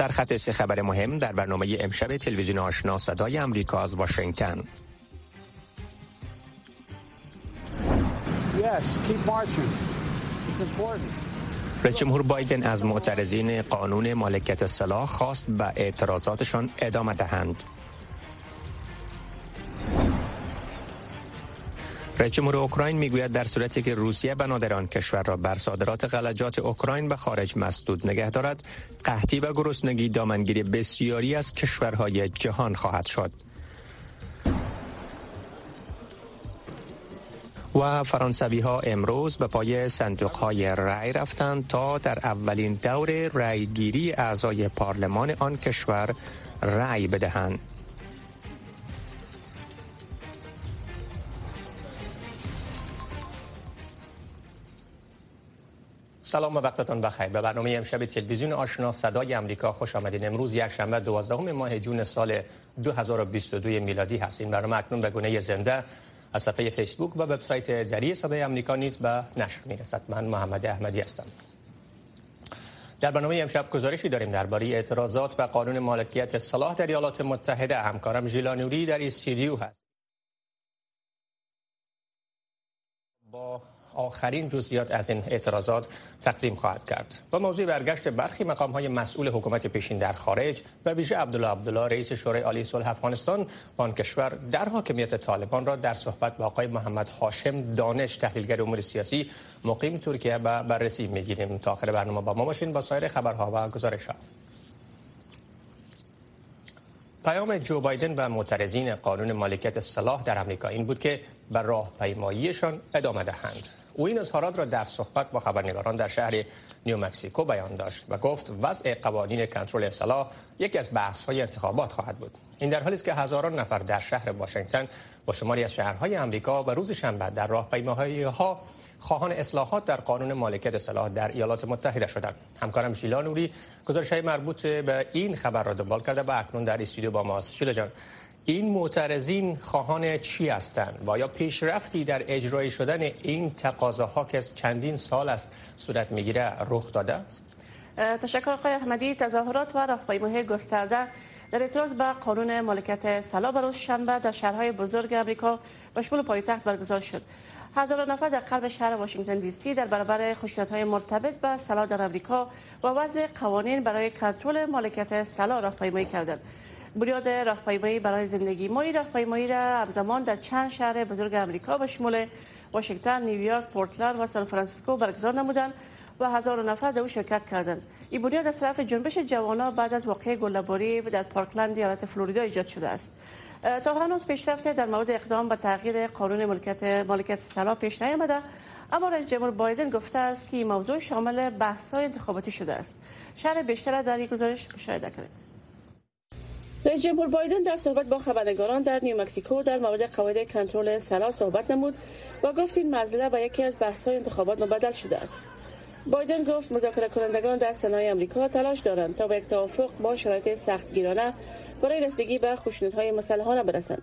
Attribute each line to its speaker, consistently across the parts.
Speaker 1: سرخط سه خبر مهم در برنامه امشب تلویزیون آشنا صدای امریکا از واشنگتن. رئیس جمهور بایدن از معترضین قانون مالکیت سلاح خواست به اعتراضاتشان ادامه دهند. رئیس جمهور اوکراین می‌گوید در صورتی که روسیه بنادران کشور را بر صادرات غلجات اوکراین به خارج مسدود نگه دارد قحطی و گرسنگی دامنگیری بسیاری از کشورهای جهان خواهد شد و فرانسوی ها امروز به پای صندوق های رأی رفتند تا در اولین دور رأیگیری اعضای پارلمان آن کشور رأی بدهند. سلام و وقتتان بخیر. به برنامه امشب تلویزیون آشنا صدای امریکا خوش آمدین. امروز یک شنبه 12 ماه جون سال 2022 میلادی هستین. برنامه اکنون به گونه زنده از صفحه فیسبوک و وبسایت دری صدای امریکا نیز به نشر می‌رسد. من محمد احمدی هستم. در برنامه امشب گزارشی داریم درباره اعتراضات و قانون مالکیت صلاح در ایالات متحده. همکارم ژیلانوری در استودیو هست. با آخرین جزئیات از این اعتراضات تقدیم خواهد کرد. و موضوع برگشت برخی مقام های مسئول حکومت پیشین در خارج و ویژه عبدالله عبدالله رئیس شورای عالی صلح افغانستان آن کشور در حاکمیت طالبان را در صحبت با آقای محمد هاشم دانش تحلیلگر امور سیاسی مقیم ترکیه و بررسی می‌گیریم. تا آخر برنامه با ما باشین با سایر خبرها و گزارشات پیام جو بایدن و معترضین قانون مالکیت سلاح در امریکا این بود که بر راهپیماییشان ادامه دهند. او این اظهارات را در صحبت با خبرنگاران در شهر نیو مکسیکو بیان داشت و گفت وضع قوانین کنترل سلاح یکی از بحث های انتخابات خواهد بود. این در حالی است که هزاران نفر در شهر واشنگتن با شماری از شهرهای امریکا و روز شنبه در راهپیماهایی ها خواهان اصلاحات در قانون مالکیت سلاح در ایالات متحده شدند. همکارم شیلا نوری گزارش های مربوط به این خبر را دنبال کرده و اکنون در استودیو با ماست. شیلا جان این معترضین خواهان چی هستند؟ و یا پیشرفتی در اجرای شدن این تقاضاها که از چندین سال است صورت می‌گیره رخ داده است؟
Speaker 2: تشکر آقای احمدی. تظاهرات و راهپیمایی گسترده در اعتراض به قانون مالکیت سلا بروز شنبه در شهرهای بزرگ امریکا و شمول پایتخت برگزار شد. هزاران نفر در قلب شهر واشنگتن دی سی در برابر های مرتبط به سلا در امریکا و وضع قوانین برای کنترل مالکیت سلا راهپیمایی کردند. بنیاد راهپیمایی برای زندگی ما این راهپیمایی را همزمان در چند شهر بزرگ امریکا به شمول واشنگتن، نیویورک، پورتلند و سان فرانسیسکو برگزار نمودند و هزار نفر در او شرکت کردند. این بنیاد از طرف جنبش جوانان بعد از واقعه گلوله‌باری در پارکلند ایالت فلوریدا ایجاد شده است. تا هنوز پیشرفت در مورد اقدام به تغییر قانون ملکیت مالکیت سلاح پیش نیامده اما رئیس جمهور بایدن گفته است که این موضوع شامل بحث های انتخاباتی شده است. شهر بیشتر در این گزارش مشاهده کنید. رئیس جمهور بایدن در صحبت با خبرنگاران در نیو مکسیکو در مورد قواعد کنترل سلا صحبت نمود و گفت این مسئله به یکی از های انتخابات مبدل شده است. بایدن گفت مذاکره کنندگان در سنای آمریکا تلاش دارند تا به یک توافق با شرایط سختگیرانه برای رسیدگی به های مسلحانه برسند.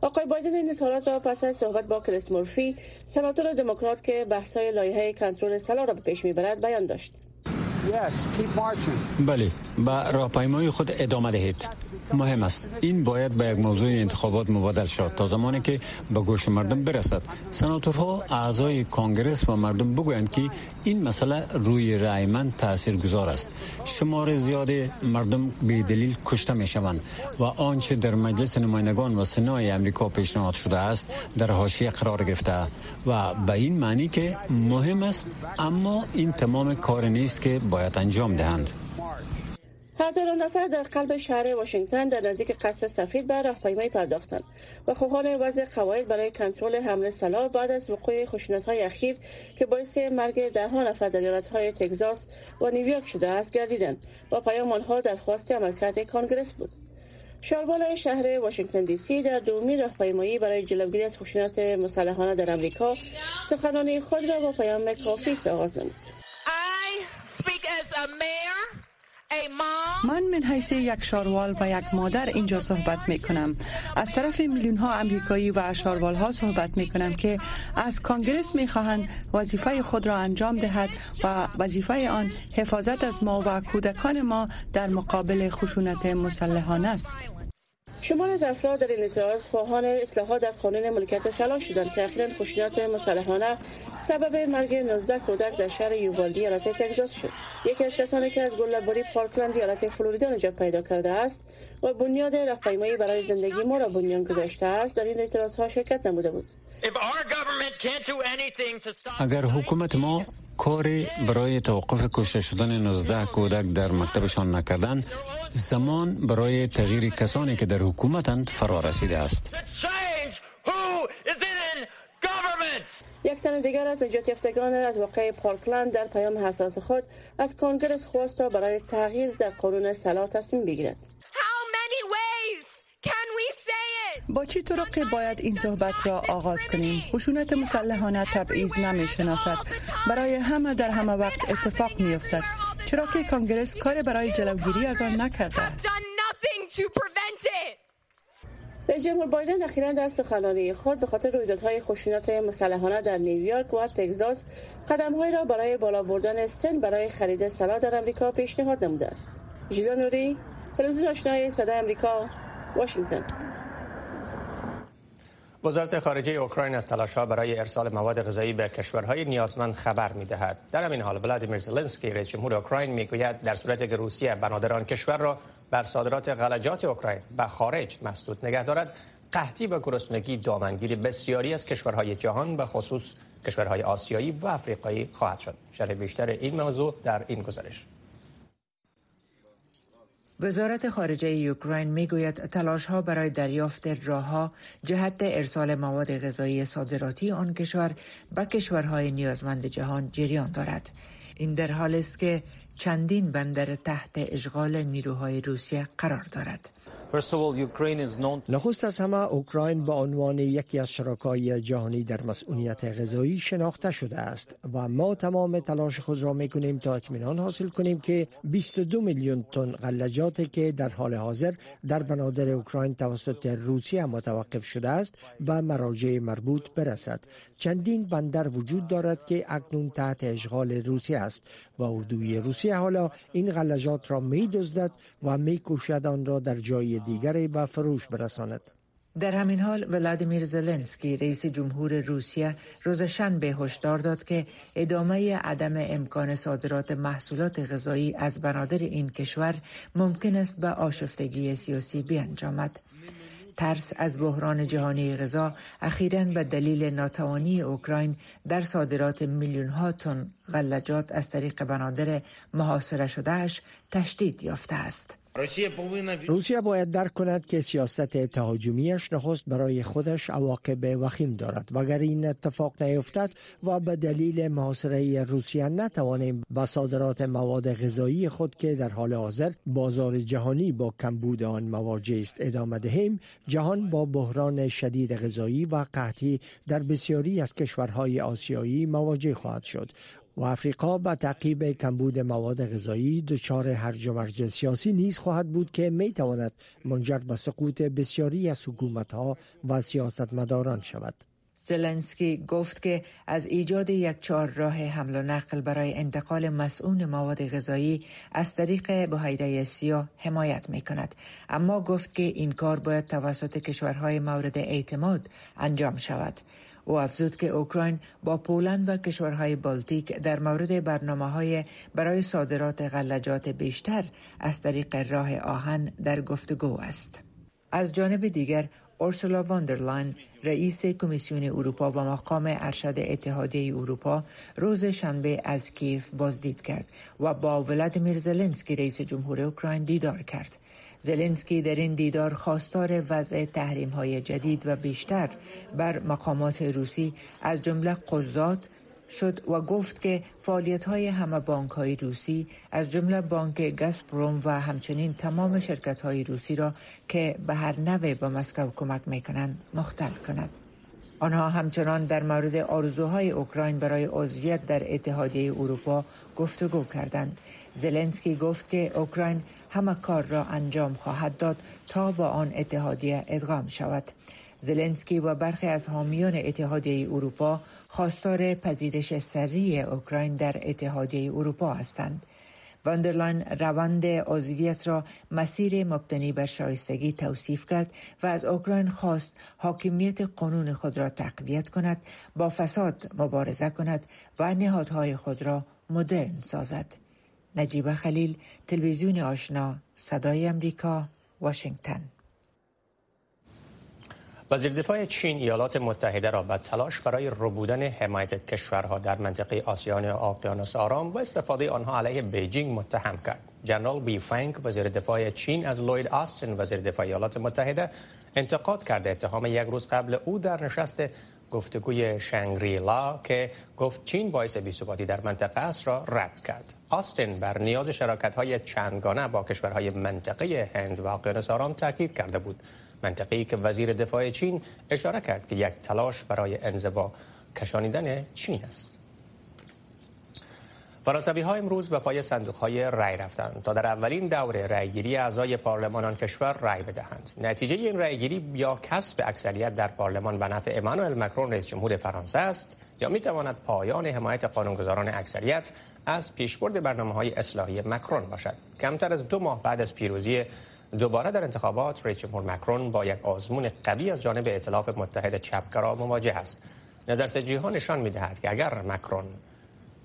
Speaker 2: آقای بایدن این اظهارات را پس از صحبت با کریس مورفی سناتور دموکرات که بحث‌های لایحه کنترل سلا را به پیش می‌برد بیان داشت.
Speaker 3: بله به راهپیمایی خود ادامه دهید مهم است. این باید به یک موضوع انتخابات مبادل شد تا زمانی که به گوش مردم برسد. سناتورها اعضای کانگرس و مردم بگویند که این مسئله روی رای من تأثیر گذار است. شمار زیاد مردم به دلیل کشته می شوند و آنچه در مجلس نمایندگان و سنای امریکا پیشنهاد شده است در حاشیه قرار گرفته و به این معنی که مهم است اما این تمام کار نیست که باید انجام دهند.
Speaker 2: هزاران نفر در قلب شهر واشنگتن در نزدیک قصر سفید به راهپیمایی پرداختند و خواهان وضع قواعد برای کنترل حمله سلاح بعد از وقوع های اخیر که باعث مرگ دهها نفر در ایالت‌های تگزاس و نیویورک شده است گردیدند. و پیام آنها درخواست عملکرد کانگرس بود. شاربال شهر واشنگتن دی سی در دومی راهپیمایی برای جلوگیری از خشونت مسلحانه در امریکا سخنرانی خود را با پیام کافی آغاز نمود.
Speaker 4: من من حیث یک شاروال و یک مادر اینجا صحبت می کنم از طرف میلیون ها امریکایی و شاروال ها صحبت می کنم که از کانگرس می خواهند وظیفه خود را انجام دهد و وظیفه آن حفاظت از ما و کودکان ما در مقابل خشونت مسلحانه است.
Speaker 2: شمار از افراد در این اعتراض خواهان اصلاحات در قانون ملکیت سلاح شدند که اخیرا خشونت مسلحانه سبب مرگ 19 کودک در شهر یووالدی ایالت تگزاس شد. یکی از کسانی که از گلبری پارکلند ایالت فلوریدا نجات پیدا کرده است و بنیاد راهپیمایی برای زندگی ما را بنیان گذاشته است در این اعتراض ها شرکت نموده بود.
Speaker 3: اگر حکومت ما کاری برای توقف کشته شدن 19 کودک در مکتبشان نکردن زمان برای تغییر کسانی که در حکومتند فرا رسیده است.
Speaker 2: یک تن دیگر از نجات یافتگان از واقع پارکلند در پیام حساس خود از کنگرس خواست برای تغییر در قانون سلاح تصمیم بگیرد.
Speaker 4: با چی طرق باید این صحبت را آغاز کنیم؟ خشونت مسلحانه تبعیض نمی شناسد برای همه در همه وقت اتفاق می افتد چرا که کانگرس کار برای جلوگیری از آن نکرده است.
Speaker 2: رئیس جمهور بایدن اخیرا در سخنرانی خود به خاطر رویدادهای خشونت مسلحانه در نیویورک و تگزاس قدمهایی را برای بالا بردن سن برای خرید سلاح در امریکا پیشنهاد نموده است. ژیلا نوری تلویزیون آشنای صدای امریکا واشنگتن.
Speaker 1: وزارت خارجه اوکراین از ها برای ارسال مواد غذایی به کشورهای نیازمند خبر دهد. در همین حال ولادیمیر زلنسکی رئیس جمهور اوکراین می‌گوید در صورت که روسیه بنادران کشور را بر صادرات غلجات اوکراین به خارج مسدود نگه دارد. قحطی و گرسنگی دامنگیری بسیاری از کشورهای جهان به خصوص کشورهای آسیایی و افریقایی خواهد شد. شرح بیشتر این موضوع در این گزارش.
Speaker 5: وزارت خارجه اوکراین می‌گوید تلاش ها برای دریافت راهها جهت ارسال مواد غذایی صادراتی آن کشور به کشورهای نیازمند جهان جریان دارد. این در حال است که چندین بندر تحت اشغال نیروهای روسیه قرار دارد.
Speaker 6: نخست از همه اوکراین به عنوان یکی از شرکای جهانی در مسئولیت غذایی شناخته شده است و ما تمام تلاش خود را می کنیم تا اطمینان حاصل کنیم که 22 میلیون تن غلجاتی که در حال حاضر در بنادر اوکراین توسط روسیه متوقف شده است به مراجع مربوط برسد. چندین بندر وجود دارد که اکنون تحت اشغال روسیه است. و اردوی روسیه حالا این غلجات را می دزدد و می کوشد آن را در جای دیگری به فروش برساند
Speaker 5: در همین حال ولادیمیر زلنسکی رئیس جمهور روسیه روز شنبه هشدار داد که ادامه عدم امکان صادرات محصولات غذایی از بنادر این کشور ممکن است به آشفتگی سیاسی بیانجامد. ترس از بحران جهانی غذا اخیرا به دلیل ناتوانی اوکراین در صادرات میلیون ها تن غلجات از طریق بنادر محاصره شدهش تشدید یافته است.
Speaker 6: روسیه باید درک کند که سیاست تهاجمیش نخست برای خودش عواقب وخیم دارد. وگر این اتفاق نیفتد و به دلیل محاصره روسیه نتوانیم به صادرات مواد غذایی خود که در حال حاضر بازار جهانی با کمبود آن مواجه است ادامه دهیم جهان با بحران شدید غذایی و قحطی در بسیاری از کشورهای آسیایی مواجه خواهد شد. و افریقا به تعقیب کمبود مواد غذایی دچار هرج و مرج سیاسی نیز خواهد بود که می تواند منجر به سقوط بسیاری از حکومت ها و سیاستمداران شود.
Speaker 5: زلنسکی گفت که از ایجاد یک چهار راه حمل و نقل برای انتقال مسئول مواد غذایی از طریق بحیره سیاه حمایت می کند اما گفت که این کار باید توسط کشورهای مورد اعتماد انجام شود او افزود که اوکراین با پولند و کشورهای بالتیک در مورد برنامه های برای صادرات غله‌جات بیشتر از طریق راه آهن در گفتگو است. از جانب دیگر اورسولا واندرلاین رئیس کمیسیون اروپا و مقام ارشد اتحادیه اروپا روز شنبه از کیف بازدید کرد و با ولادیمیر زلنسکی رئیس جمهور اوکراین دیدار کرد. زلنسکی در این دیدار خواستار وضع تحریم های جدید و بیشتر بر مقامات روسی از جمله قضات شد و گفت که فعالیت های همه بانک های روسی از جمله بانک گاسپروم و همچنین تمام شرکت های روسی را که به هر نوع به مسکو کمک می کنند مختل کند. آنها همچنان در مورد آرزوهای اوکراین برای عضویت در اتحادیه اروپا گفتگو کردند زلنسکی گفت که اوکراین همه کار را انجام خواهد داد تا با آن اتحادیه ادغام شود. زلنسکی و برخی از حامیان اتحادیه اروپا خواستار پذیرش سریع اوکراین در اتحادیه اروپا هستند. واندرلاین روند عضویت را مسیر مبتنی بر شایستگی توصیف کرد و از اوکراین خواست حاکمیت قانون خود را تقویت کند با فساد مبارزه کند و نهادهای خود را مدرن سازد. نجیب خلیل تلویزیون آشنا صدای امریکا واشنگتن
Speaker 1: وزیر دفاع چین ایالات متحده را به تلاش برای ربودن حمایت کشورها در منطقه آسیان اقیانوس آرام و استفاده آنها علیه بیجینگ متهم کرد. جنرال بی فنگ وزیر دفاع چین از لوید آستن وزیر دفاع ایالات متحده انتقاد کرده اتهام یک روز قبل او در نشست گفتگوی شنگریلا که گفت چین باعث بی‌ثباتی در منطقه است را رد کرد. آستن بر نیاز شراکت های چندگانه با کشورهای منطقه هند و اقیانوس آرام تاکید کرده بود. منطقه‌ای که وزیر دفاع چین اشاره کرد که یک تلاش برای انزوا کشانیدن چین است. فرانسوی ها امروز به پای صندوق های رای رفتند تا در اولین دور رایگیری اعضای پارلمان آن کشور رای بدهند نتیجه این رایگیری یا کسب اکثریت در پارلمان به نفع امانوئل مکرون رئیس جمهور فرانسه است یا می تواند پایان حمایت قانونگذاران اکثریت از پیشبرد برنامه های اصلاحی مکرون باشد. کمتر از دو ماه بعد از پیروزی دوباره در انتخابات رئیس مکرون با یک آزمون قوی از جانب ائتلاف متحد چپگرا مواجه است. نظرسنجی ها نشان می دهد که اگر مکرون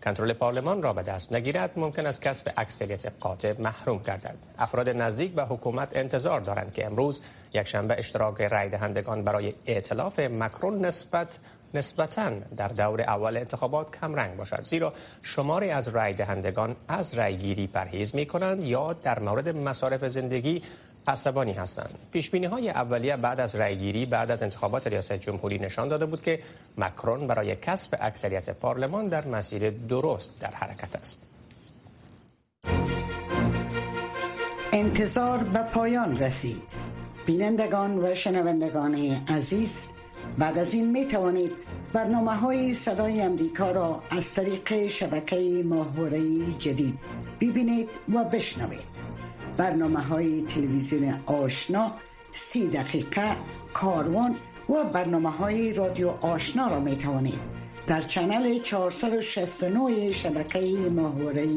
Speaker 1: کنترل پارلمان را به دست نگیرد ممکن است کسب اکثریت قاطع محروم گردد. افراد نزدیک به حکومت انتظار دارند که امروز یک شنبه اشتراک رای دهندگان برای ائتلاف مکرون نسبت نسبتا در دور اول انتخابات کم رنگ باشد زیرا شماری از رای دهندگان از رای گیری پرهیز می کنند یا در مورد مصارف زندگی عصبانی هستند. پیش بینی های اولیه بعد از رأیگیری بعد از انتخابات ریاست جمهوری نشان داده بود که مکرون برای کسب اکثریت پارلمان در مسیر درست در حرکت است.
Speaker 7: انتظار به پایان رسید. بینندگان و شنوندگان عزیز بعد از این می توانید برنامه های صدای امریکا را از طریق شبکه ماهواره جدید ببینید و بشنوید. برنامه های تلویزیون آشنا سی دقیقه کاروان و برنامه های رادیو آشنا را می توانید در چنل 469 شبکه ماهواره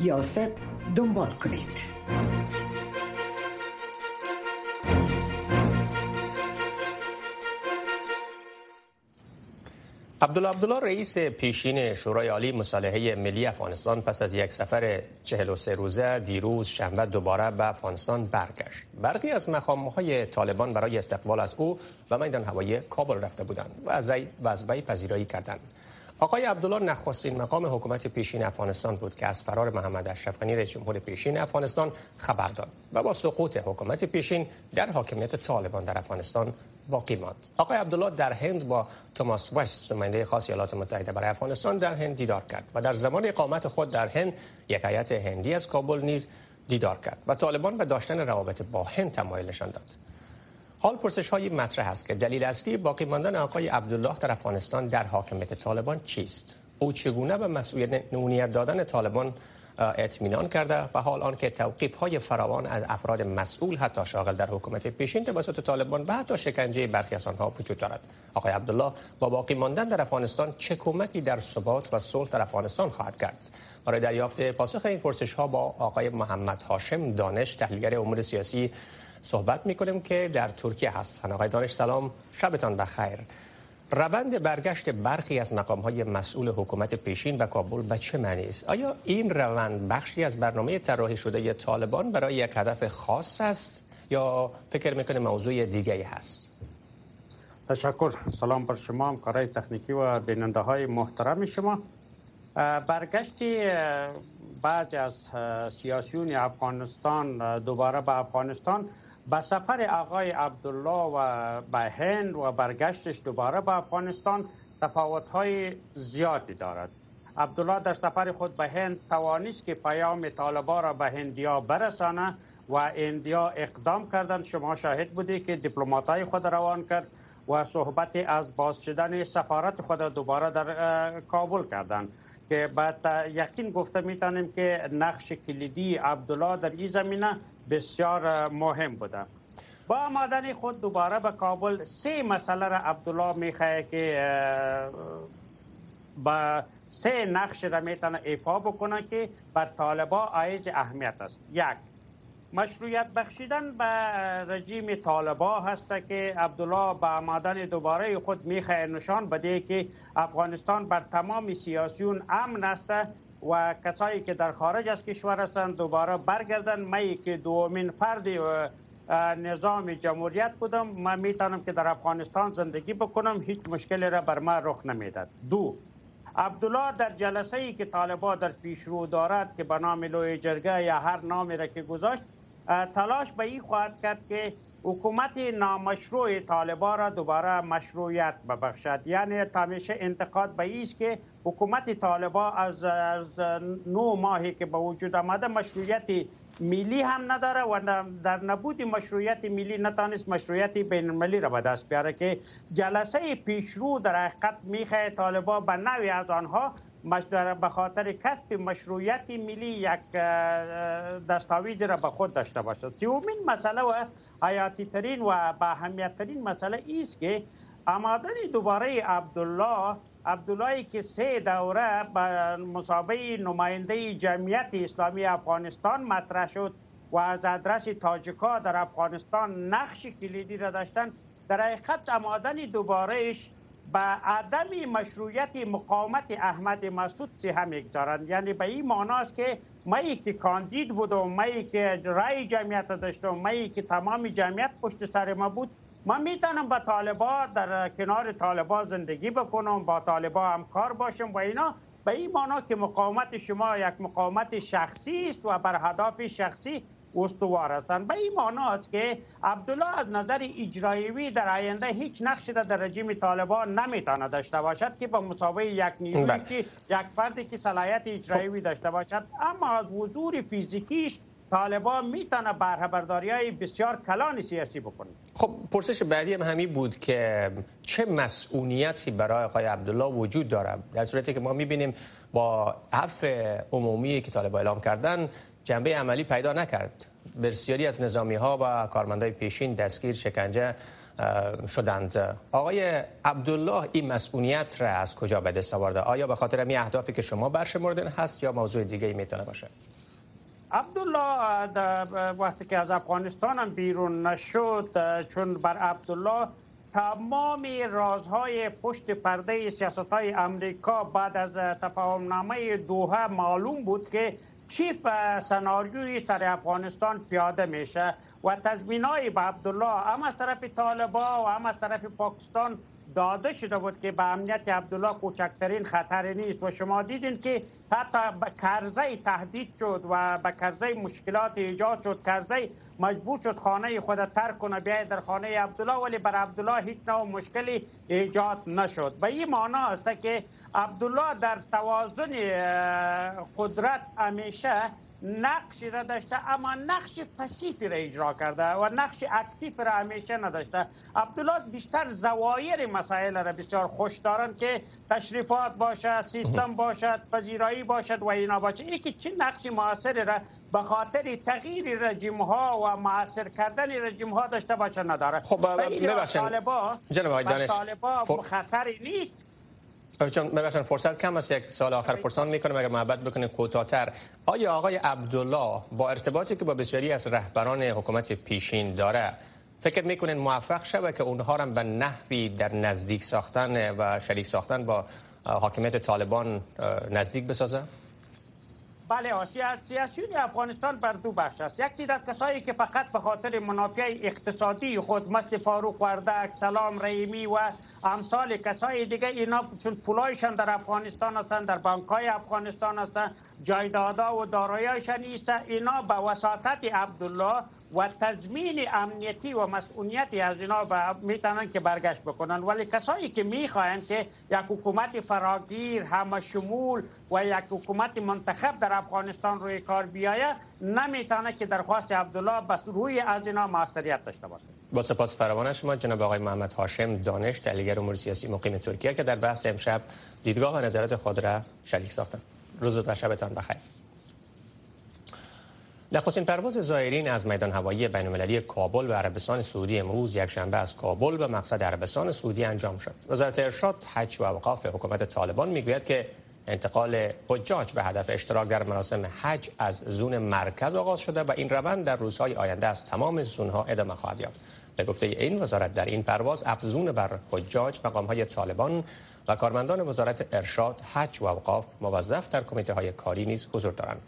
Speaker 7: یاست دنبال کنید
Speaker 1: عبدالله رئیس پیشین شورای عالی مصالحه ملی افغانستان پس از یک سفر 43 روزه دیروز شنبه دوباره به افغانستان برگشت. برخی از های طالبان برای استقبال از او و میدان هوایی کابل رفته بودند و از وی پذیرایی کردند. آقای عبدالله نخستین مقام حکومت پیشین افغانستان بود که از فرار محمد اشرف غنی رئیس جمهور پیشین افغانستان خبر داد و با سقوط حکومت پیشین در حاکمیت طالبان در افغانستان باقی ماند. آقای عبدالله در هند با توماس وست نماینده خاص ایالات متحده برای افغانستان در هند دیدار کرد و در زمان اقامت خود در هند یک هیئت هندی از کابل نیز دیدار کرد و طالبان به داشتن روابط با هند تمایل نشان داد. حال پرسش های مطرح است که دلیل اصلی باقی ماندن آقای عبدالله در افغانستان در حاکمیت طالبان چیست؟ او چگونه به مسئولیت دادن طالبان اطمینان کرده و حال آنکه توقیف های فراوان از افراد مسئول حتی شاغل در حکومت پیشین توسط طالبان و حتی شکنجه برخی از آنها وجود دارد؟ آقای عبدالله با باقی ماندن در افغانستان چه کمکی در ثبات و صلح در افغانستان خواهد کرد؟ برای دریافت پاسخ این پرسش ها با آقای محمد هاشم دانش تحلیلگر امور سیاسی صحبت می کنیم که در ترکیه هستند آقای دانش سلام شبتان بخیر. روند برگشت برخی از مقام های مسئول حکومت پیشین به کابل به چه معنی است؟ آیا این روند بخشی از برنامه طراحی شده طالبان برای یک هدف خاص است یا فکر می‌کنه موضوع دیگه هست؟
Speaker 8: تشکر. سلام بر شما همکارای تکنیکی و بیننده های محترم شما. برگشتی بعضی از سیاسیون افغانستان دوباره به افغانستان. به سفر آقای عبدالله و به هند و برگشتش دوباره به افغانستان های زیادی دارد. عبدالله در سفر خود به هند توانست که پیام طالبا را به هندیا برسانه و اندیا اقدام کردند. شما شاهد بودی که های خود روان کرد و صحبت از باز شدن سفارت خود دوباره در کابل کردند. که بعد یقین گفته می‌تونیم که نقش کلیدی عبدالله در این زمینه بسیار مهم بوده. با آمدن خود دوباره به کابل سه مسئله را عبدالله می‌خواه که با سه نقش را می‌تونه ایفا بکنه که بر طالبا عایز اهمیت است. یک مشروعیت بخشیدن به رژیم طالبا هست که عبدالله با آمدن دوباره خود می‌خواه نشان بده که افغانستان بر تمام سیاسیون امن است و کسایی که در خارج از کشور هستند دوباره برگردن. می که دومین فرد نظام جمهوریت بودم من می‌تونم که در افغانستان زندگی بکنم هیچ مشکلی را بر من رخ نمی‌داد دو عبدالله در جلسه ای که طالبا در پیشرو دارد که به نام لوی جرگه یا هر نامی را که گذاشت تلاش به این خواهد کرد که حکومت نامشروع طالبا را دوباره مشروعیت ببخشد. یعنی همیشه انتقاد به است که حکومت طالبا از, از نو ماهی که به وجود آمده مشروعیت ملی هم نداره و در نبود مشروعیت ملی نتانست مشروعیت بین المللی را به دست بیاره که جلسه پیشرو در حقیقت می‌خواه طالبا به نوی از آنها به خاطر کسب مشروعیت ملی یک دستاویز را به خود داشته باشد. سومین مسئله و حیاتی ترین و به اهمیت ترین مسئله است که آمدن دوباره عبدالله عبدالله که سه دوره به مسابقه نماینده جمعیت اسلامی افغانستان مطرح شد و از ادرس تاجکا در افغانستان نقش کلیدی را داشتن در حقیقت آمدن دوبارهش به عدم مشروعیت مقاومت احمد مسعود هم می‌گذارند. یعنی به این معناست که مایی که کاندید بودم مایی که رای جمعیت داشتم مایی که تمام جمعیت پشت سر ما بود من می‌تونم با طالبا در کنار طالبا زندگی بکنم با طالبا همکار باشم و اینا. به این معنا که مقاومت شما یک مقاومت شخصی است و بر هدف شخصی استوار هستند به این معنا است که عبدالله از نظر اجرایی در آینده هیچ نقشی را در رژیم طالبان نمی‌تونه داشته باشد که با مسابقه یک نیروی بله. که یک فردی که صلاحیت اجرایی داشته باشد اما از حضور فیزیکیش طالبان می‌تونه برخبرداری های بسیار کلان سیاسی بکنه.
Speaker 1: خب پرسش بعدی هم همین بود که چه مسئولیتی برای آقای عبدالله وجود داره در صورتی که ما می‌بینیم با عفو عمومی که طالبان اعلام کردن جنبه عملی پیدا نکرد. بسیاری از نظامی ها و کارمندای پیشین دستگیر شکنجه شدند. آقای عبدالله این مسئولیت را از کجا به دست آورده؟ آیا به خاطر می اهدافی که شما برشمردین هست یا موضوع دیگه ای می‌تونه باشه؟
Speaker 8: عبدالله وقتی که از افغانستان هم بیرون نشد چون بر عبدالله تمام رازهای پشت پرده سیاست های امریکا بعد از تفاهم نامه دوها معلوم بود که چی سناریوی سر افغانستان پیاده میشه؟ و تضمین های به عبدالله هم از طرف طالبا و هم از طرف پاکستان داده شده بود که به امنیت عبدالله کوچکترین خطر نیست. و شما دیدین که حتی به کرزه تهدید شد و به کرزه مشکلات ایجاد شد. کرزه مجبور شد خانه خود ترک کنه بیاید در خانه عبدالله ولی بر عبدالله هیچ نوع مشکلی ایجاد نشد. به این معنا است که عبدالله در توازن قدرت همیشه نقشی را داشته اما نقش پسیفی را اجرا کرده و نقش اکتیف را همیشه نداشته. عبدالله بیشتر زوایر مسائل را بسیار خوش دارن که تشریفات باشد سیستم باشد پذیرایی باشد و اینا باشد یکی چه نقش موثری را به خاطر تغییر رژیم ها و معاصر کردن رژیم ها داشته باشه نداره.
Speaker 1: خب ببخشید.
Speaker 8: جناب آقای دانش خطری نیست.
Speaker 1: چون ببخشید فرصت کم است یک سال آخر پرسان می‌کنم اگر محبت بکنید کوتاه‌تر آیا آقای عبدالله با ارتباطی که با بسیاری از رهبران حکومت پیشین داره فکر می‌کنین موفق شوه که اونها را به نحوی در نزدیک ساختن و شریک ساختن با حاکمیت طالبان نزدیک بسازه؟
Speaker 8: بله سیاسیون افغانستان بر دو بخش است. یک دیدت کسایی که فقط به خاطر منافع اقتصادی خود مثل فاروق وردک سلام رحیمی و امثال کسای دیگه اینا چون پولایشان در افغانستان هستند در بانک های افغانستان هستند جایدادا و داراییشان نیست. اینا به وساطت عبدالله و تضمین امنیتی و مسئولیتی از اینا می‌تونن که برگشت بکنن. ولی کسایی که می‌خواهند که یک حکومت فراگیر همه شمول و یک حکومت منتخب در افغانستان روی کار بیایه نمی‌تونه که درخواست عبدالله بس روی از اینا معصریت داشته باشه.
Speaker 1: با سپاس فراوان شما جناب آقای محمد هاشم دانش تحلیلگر امور سیاسی مقیم ترکیه که در بحث امشب دیدگاه و نظرات خود را شریک ساختند. روز و شبتان بخیر نخستین پرواز زائرین از میدان هوایی بین‌المللی کابل به عربستان سعودی امروز یک شنبه از کابل به مقصد عربستان سعودی انجام شد. وزارت ارشاد، حج و اوقاف حکومت طالبان می‌گوید که انتقال حجاج به هدف اشتراک در مراسم حج از زون مرکز آغاز شده و این روند در روزهای آینده از تمام زونها ادامه خواهد یافت. به گفته این وزارت در این پرواز افزون بر حجاج مقام طالبان و کارمندان وزارت ارشاد، حج و اوقاف موظف در کمیته های کاری نیز حضور دارند.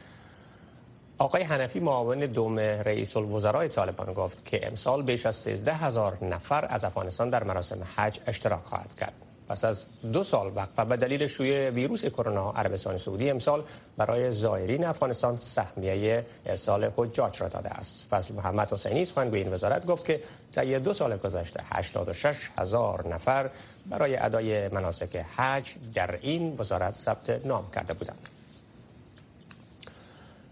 Speaker 1: آقای حنفی معاون دوم رئیس الوزرای طالبان گفت که امسال بیش از 13 هزار نفر از افغانستان در مراسم حج اشتراک خواهد کرد. پس از دو سال وقت و به دلیل شیوع ویروس کرونا عربستان سعودی امسال برای زائرین افغانستان سهمیه ارسال حجاج را داده است. فضل محمد حسینی سخنگوی این وزارت گفت که طی دو سال گذشته 86 هزار نفر برای ادای مناسک حج در این وزارت ثبت نام کرده بودند.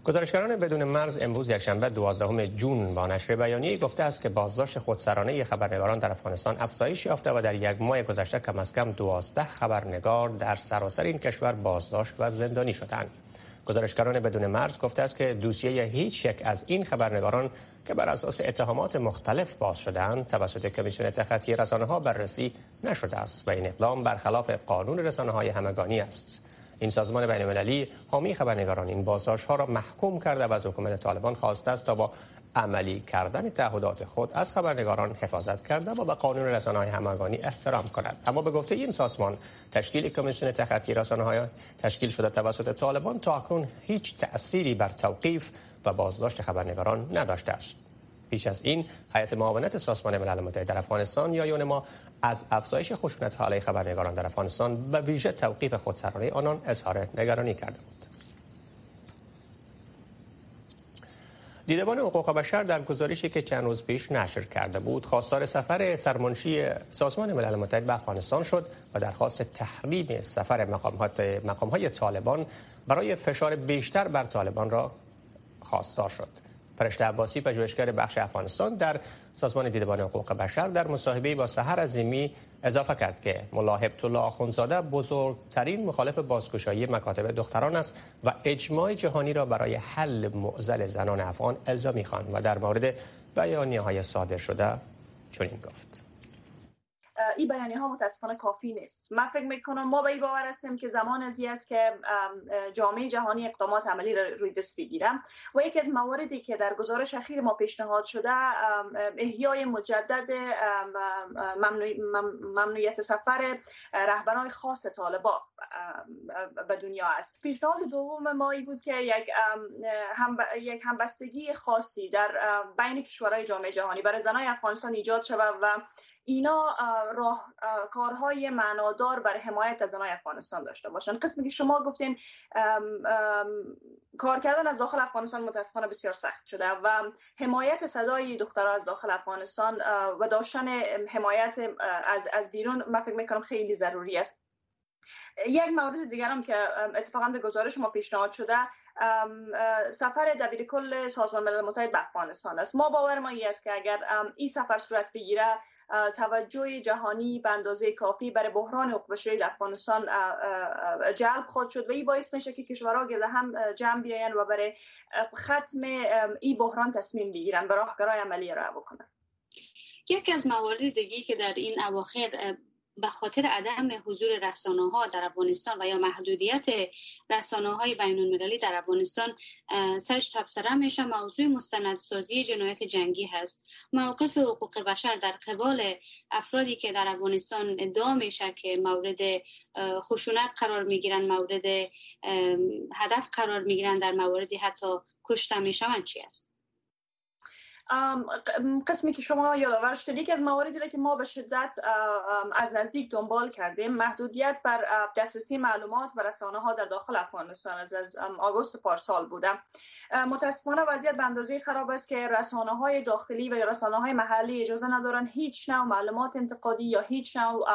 Speaker 1: گزارشگران بدون مرز امروز یکشنبه 12 جون با نشر بیانیه گفته است که بازداشت خودسرانه خبرنگاران در افغانستان افزایش یافته و در یک ماه گذشته کم از کم 12 خبرنگار در سراسر این کشور بازداشت و زندانی شدند. گزارشگران بدون مرز گفته است که دوسیه هیچ یک از این خبرنگاران که بر اساس اتهامات مختلف باز شدند توسط کمیسیون تخطی رسانه ها بررسی نشده است و این اقدام برخلاف قانون رسانه های همگانی است. این سازمان بین المللی حامی خبرنگاران این بازداشت ها را محکوم کرده و از حکومت طالبان خواسته است تا با عملی کردن تعهدات خود از خبرنگاران حفاظت کرده و به قانون رسانه های همگانی احترام کند. اما به گفته این سازمان تشکیل کمیسیون تخطی رسانه های تشکیل شده توسط طالبان تا اکنون هیچ تأثیری بر توقیف و بازداشت خبرنگاران نداشته است. پیش از این هیئت معاونت سازمان ملل متحد در افغانستان یا ما از افزایش خشونت علیه خبرنگاران در افغانستان به ویژه توقیف خودسرانه آنان اظهار نگرانی کرده بود. دیدبان حقوق بشر در گزارشی که چند روز پیش نشر کرده بود خواستار سفر سرمنشی سازمان ملل متحد به افغانستان شد و درخواست تحریم سفر مقام های طالبان برای فشار بیشتر بر طالبان را خواستار شد فرشته عباسی پژوهشگر بخش افغانستان در سازمان دیدبان حقوق بشر در مصاحبه با سحر عظیمی اضافه کرد که ملا الله آخونزاده بزرگترین مخالف بازگشایی مکاتب دختران است و اجماع جهانی را برای حل معضل زنان افغان الزامی خواند و در مورد بیانیه های صادر شده چنین گفت.
Speaker 9: این بیانیه ها متاسفانه کافی نیست. من فکر می‌کنم ما به این باور هستیم که زمان ازی است که جامعه جهانی اقدامات عملی را روی دست بگیرم. و یکی از مواردی که در گزارش اخیر ما پیشنهاد شده احیای مجدد ممنوعیت سفر رهبران خاص طالبا به دنیا است. پیشنهاد دوم ما ای بود که یک هم یک همبستگی خاصی در بین کشورهای جامعه جهانی برای زنای افغانستان ایجاد شود و اینا راه کارهای معنادار بر حمایت از زنای افغانستان داشته باشن قسمی که شما گفتین کار کردن از داخل افغانستان متاسفانه بسیار سخت شده و حمایت صدای دخترها از داخل افغانستان و داشتن حمایت از از بیرون من فکر می‌کنم خیلی ضروری است. یک مورد دیگر هم که اتفاقا به گزارش ما پیشنهاد شده سفر دبیر کل سازمان ملل متحد به افغانستان است. ما باور ما است که اگر این سفر صورت بگیره توجه جهانی به اندازه کافی برای بحران حقوق بشری در افغانستان جلب خود شد و این باعث میشه که کشورها گرد هم جمع بیاین و برای ختم این بحران تصمیم بگیرن به راهکارهای عملی را بکنن.
Speaker 10: یکی از موارد دیگه که در این اواخر به خاطر عدم حضور رسانه ها در افغانستان و یا محدودیت رسانه های بین المللی در افغانستان سرش تبصره میشه. موضوع مستندسازی جنایت جنگی هست. موقف حقوق بشر در قبال افرادی که در افغانستان ادعا میشه که مورد خشونت قرار می‌گیرن مورد هدف قرار می‌گیرن در موردی حتی کشته می‌شوند چی است؟
Speaker 9: قسمی که شما یادآور شدید یکی از مواردی که ما به شدت از نزدیک دنبال کردیم محدودیت بر دسترسی معلومات و رسانه ها در داخل افغانستان از, از آگوست پارسال بودم. متاسفانه وضعیت به خراب است که رسانه های داخلی و رسانه های محلی اجازه ندارن هیچ نوع معلومات انتقادی یا هیچ نوع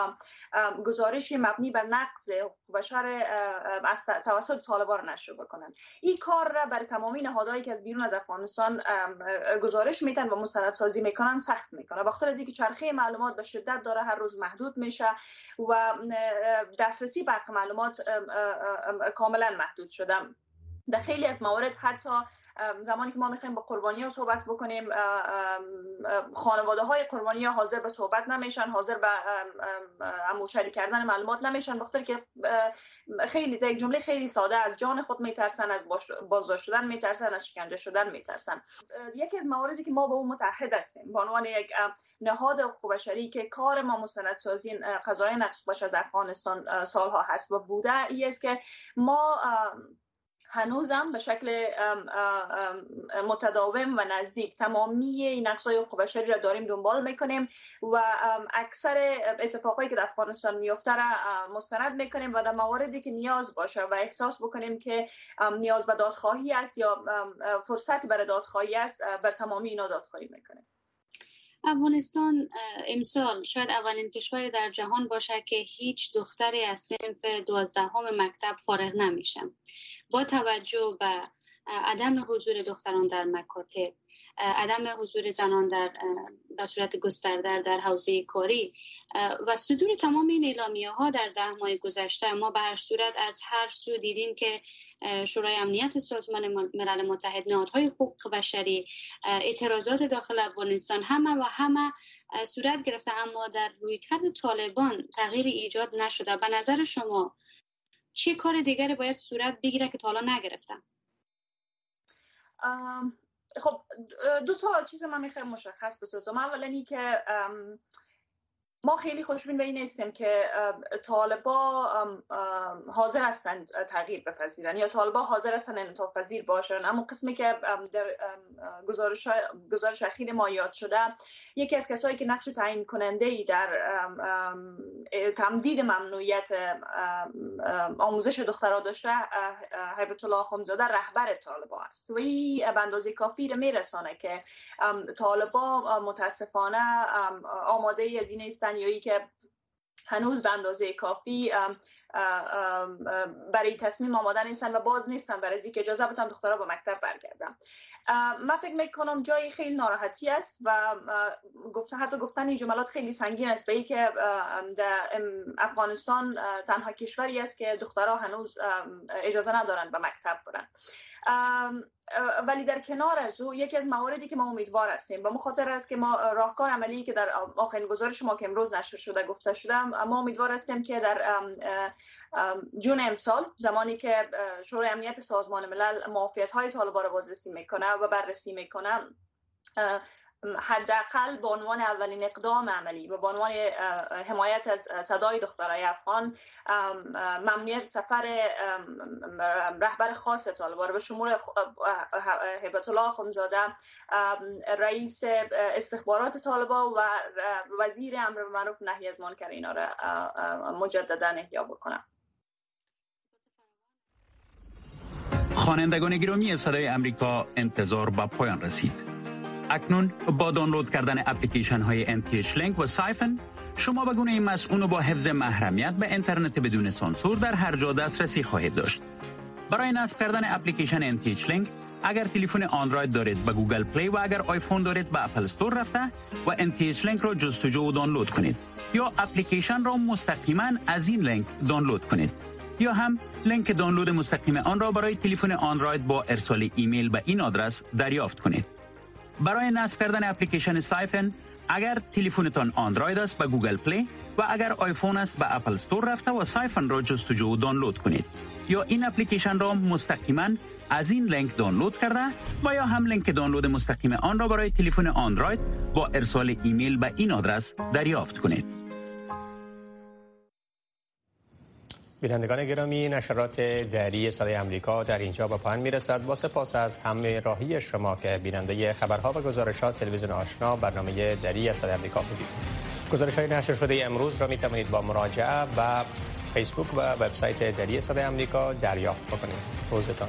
Speaker 9: گزارشی مبنی بر نقض بشر از توسط طالبان نشر بکنن. این کار را بر تمامی نهادهایی که از بیرون از افغانستان گزارش گزارش میتن و مستندسازی می‌کنن سخت می‌کنه. بخاطر از اینکه چرخه معلومات به شدت داره هر روز محدود میشه و دسترسی به معلومات کاملا محدود شده. در خیلی از موارد حتی زمانی که ما می‌خوایم با قربانی ها صحبت بکنیم خانواده های قربانی ها حاضر به صحبت نمیشن حاضر به اموشری کردن معلومات نمیشن بخاطر که خیلی یک جمله خیلی ساده از جان خود میترسن از بازداشت شدن میترسن از شکنجه شدن میترسن. یکی از مواردی که ما با اون متحد هستیم به عنوان یک نهاد حقوق بشری که کار ما مستندسازی قضای نقش باشد در افغانستان سالها هست و بوده ای است که ما هنوزم به شکل متداوم و نزدیک. تمامی نقصای حقوق بشری را داریم دنبال می‌کنیم و اکثر اتفاقایی که در افغانستان میفته را مستند می‌کنیم و در مواردی که نیاز باشه و احساس بکنیم که نیاز به دادخواهی است یا فرصت برای دادخواهی است بر تمامی اینا دادخواهی می‌کنیم.
Speaker 10: افغانستان امسال شاید اولین کشوری در جهان باشه که هیچ دختری از صنف دوازدهم مکتب فارغ نمیشه. با توجه به عدم حضور دختران در مکاتب عدم حضور زنان در به صورت گسترده در حوزه کاری و صدور تمام این اعلامیه ها در ده ماه گذشته ما به هر صورت از هر سو دیدیم که شورای امنیت سازمان ملل متحد نهادهای حقوق بشری اعتراضات داخل افغانستان همه و همه صورت گرفته اما در رویکرد طالبان تغییر ایجاد نشده. به نظر شما چه کار دیگری باید صورت بگیره که تا حالا نگرفتم؟
Speaker 9: خب دو تا چیز من می‌خوایم مشخص بسازم. اولا که ما خیلی خوشبین به این هستیم که طالبا حاضر هستند تغییر بپذیرن یا طالبا حاضر هستند انعطاف پذیر باشن. اما قسمی که در گزارش گزارش اخیر ما یاد شده یکی از کسایی که نقش تعیین کننده ای در تمدید ممنوعیت آموزش دخترها داشته هیبت الله خونزاده رهبر طالبا است و این به اندازه کافی میرسانه که طالبا متاسفانه آماده از این یا که هنوز به اندازه کافی برای تصمیم آماده نیستن و باز نیستن برای اینکه اجازه بدن دخترها به مکتب برگردن. من فکر می‌کنم جایی خیلی ناراحتی است و گفته حتی گفتن این جملات خیلی سنگین است. به که در افغانستان تنها کشوری است که دخترها هنوز اجازه ندارن به مکتب برن. ولی در کنار از او یکی از مواردی که ما امیدوار هستیم. به خاطر است که ما راهکار عملی که در آخرین گزارش ما که امروز نشر شده گفته شده ما امیدوار هستیم که در جون امسال زمانی که شورای امنیت سازمان ملل معافیت های طالبان را بازرسی می‌کنه و بررسی می‌کنه حداقل به عنوان اولین اقدام عملی و به عنوان حمایت از صدای دخترای افغان ممنوعیت سفر رهبر خاص طالبان به شمول هبت الله خونزاده رئیس استخبارات طالبان و وزیر امر معروف نهی از منکر اینا را مجددا احیا بکنم.
Speaker 11: خوانندگان گرامی صدای امریکا انتظار به پایان رسید. اکنون با دانلود کردن اپلیکیشن های MTH لینک و سایفن شما به گونه مسئول با حفظ محرمیت به اینترنت بدون سانسور در هر جا دسترسی خواهید داشت. برای نصب کردن اپلیکیشن nthLink اگر تلفن اندروید دارید به Google Play و اگر آیفون دارید به Apple Store رفته و nthLink را جستجو و دانلود کنید یا اپلیکیشن را مستقیما از این لینک دانلود کنید یا هم لینک دانلود مستقیم آن را برای تلفن اندروید با ارسال ایمیل به این آدرس دریافت کنید. برای نصب کردن اپلیکیشن Psiphon اگر تلفنتان اندروید است به Google Play و اگر آیفون است به Apple Store رفته و Psiphon را جستجو و دانلود کنید. یا این اپلیکیشن را مستقیما از این لینک دانلود کرده و یا هم لینک دانلود مستقیم آن را برای تلفن اندروید با ارسال ایمیل به این آدرس دریافت کنید.
Speaker 1: بینندگان گرامی نشرات دری صدای امریکا در اینجا به پایان می‌رسد. با سپاس از همه راهی شما که بیننده خبرها و گزارشات تلویزیون آشنا برنامه دری صدای امریکا بودید. گزارش های نشر شده امروز را می توانید با مراجعه و فیسبوک و وبسایت دری صدای امریکا دریافت بکنید. روزتان.